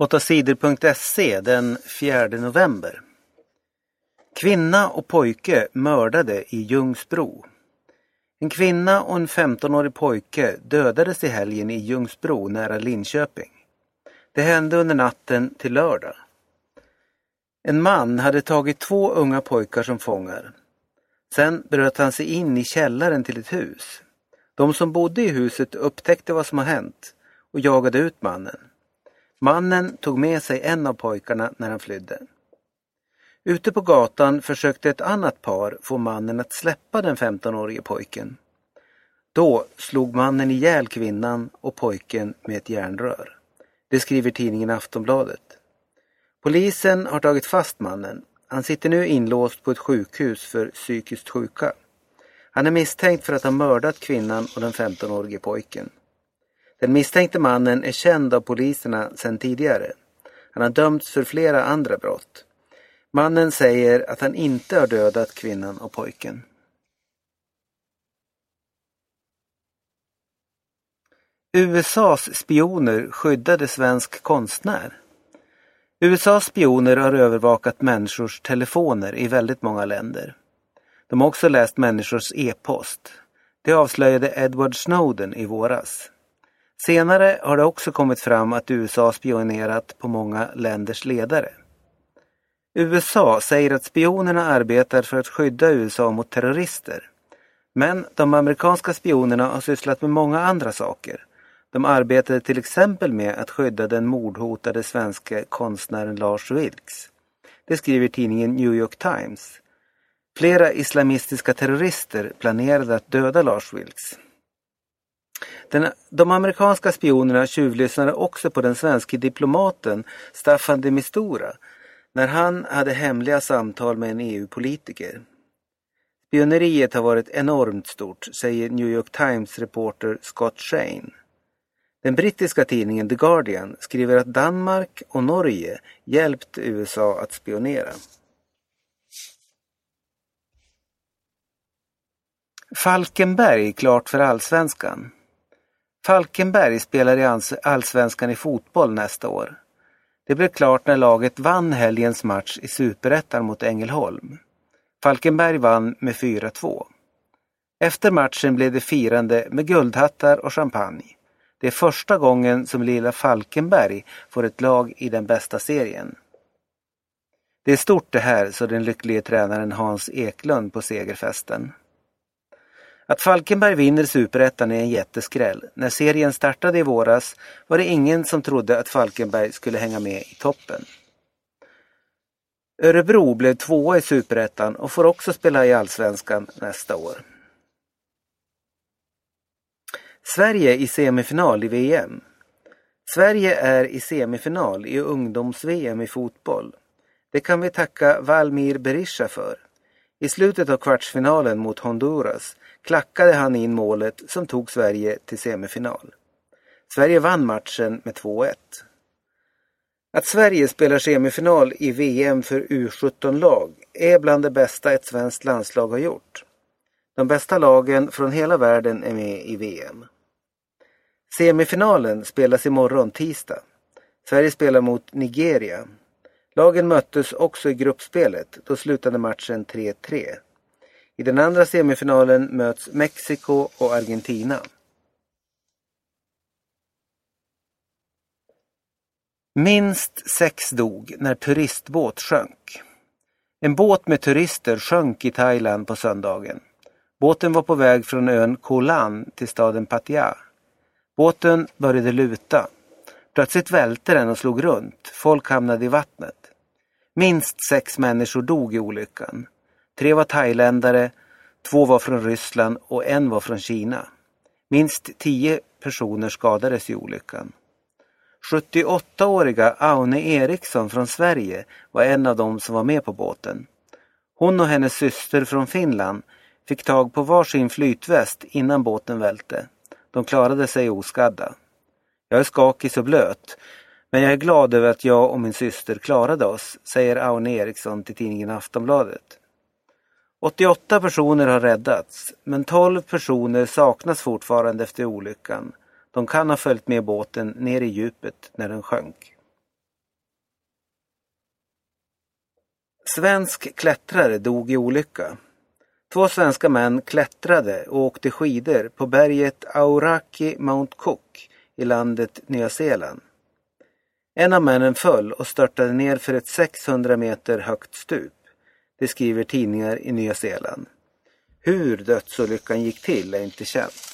8sidor.se den 4 november. Kvinna och pojke mördade i Ljungsbro. En kvinna och en 15-årig pojke dödades i helgen i Ljungsbro nära Linköping. Det hände under natten till lördag. En man hade tagit två unga pojkar som fångar. Sen bröt han sig in i källaren till ett hus. De som bodde i huset upptäckte vad som har hänt och jagade ut mannen. Mannen tog med sig en av pojkarna när han flydde. Ute på gatan försökte ett annat par få mannen att släppa den 15-årige pojken. Då slog mannen ihjäl kvinnan och pojken med ett järnrör. Det skriver tidningen Aftonbladet. Polisen har tagit fast mannen. Han sitter nu inlåst på ett sjukhus för psykiskt sjuka. Han är misstänkt för att ha mördat kvinnan och den 15-årige pojken. Den misstänkte mannen är känd av poliserna sedan tidigare. Han har dömts för flera andra brott. Mannen säger att han inte har dödat kvinnan och pojken. USAs spioner skyddade svensk konstnär. USAs spioner har övervakat människors telefoner i väldigt många länder. De har också läst människors e-post. Det avslöjade Edward Snowden i våras. Senare har det också kommit fram att USA spionerat på många länders ledare. USA säger att spionerna arbetar för att skydda USA mot terrorister. Men de amerikanska spionerna har sysslat med många andra saker. De arbetade till exempel med att skydda den mordhotade svenska konstnären Lars Vilks. Det skriver tidningen New York Times. Flera islamistiska terrorister planerade att döda Lars Vilks. Den, de amerikanska spionerna tjuvlyssnade också på den svenska diplomaten Staffan de Mistura när han hade hemliga samtal med en EU-politiker. Spioneriet har varit enormt stort, säger New York Times reporter Scott Shane. Den brittiska tidningen The Guardian skriver att Danmark och Norge hjälpt USA att spionera. Falkenberg klart för allsvenskan. Falkenberg spelar i allsvenskan i fotboll nästa år. Det blev klart när laget vann helgens match i superettan mot Ängelholm. Falkenberg vann med 4-2. Efter matchen blev det firande med guldhattar och champagne. Det är första gången som lilla Falkenberg får ett lag i den bästa serien. Det är stort det här, sa den lycklige tränaren Hans Eklund på segerfesten. Att Falkenberg vinner superettan är en jätteskräll. När serien startade i våras var det ingen som trodde att Falkenberg skulle hänga med i toppen. Örebro blev tvåa i superettan och får också spela i allsvenskan nästa år. Sverige i semifinal i VM. Sverige är i semifinal i ungdoms-VM i fotboll. Det kan vi tacka Valmir Berisha för. I slutet av kvartsfinalen mot Honduras klackade han in målet som tog Sverige till semifinal. Sverige vann matchen med 2-1. Att Sverige spelar semifinal i VM för U17-lag är bland det bästa ett svenskt landslag har gjort. De bästa lagen från hela världen är med i VM. Semifinalen spelas imorgon tisdag. Sverige spelar mot Nigeria. Lagen möttes också i gruppspelet. Då slutade matchen 3-3. I den andra semifinalen möts Mexiko och Argentina. Minst sex dog när turistbåt sjönk. En båt med turister sjönk i Thailand på söndagen. Båten var på väg från ön Koh Lan till staden Pattaya. Båten började luta. Plötsligt välte den och slog runt. Folk hamnade i vattnet. Minst sex människor dog i olyckan. Tre var thailändare, två var från Ryssland och en var från Kina. Minst tio personer skadades i olyckan. 78-åriga Aune Eriksson från Sverige var en av dem som var med på båten. Hon och hennes syster från Finland fick tag på varsin flytväst innan båten välte. De klarade sig oskadda. Jag är skakig och blöt, men jag är glad över att jag och min syster klarade oss, säger Aune Eriksson till tidningen Aftonbladet. 88 personer har räddats, men 12 personer saknas fortfarande efter olyckan. De kan ha följt med båten ner i djupet när den sjönk. Svensk klättrare dog i olycka. Två svenska män klättrade och åkte skidor på berget Auraki Mount Cook i landet Nya Zeeland. En av männen föll och störtade ner för ett 600 meter högt stup. Det skriver tidningar i Nya Zeeland. Hur dödsolyckan gick till är inte känt.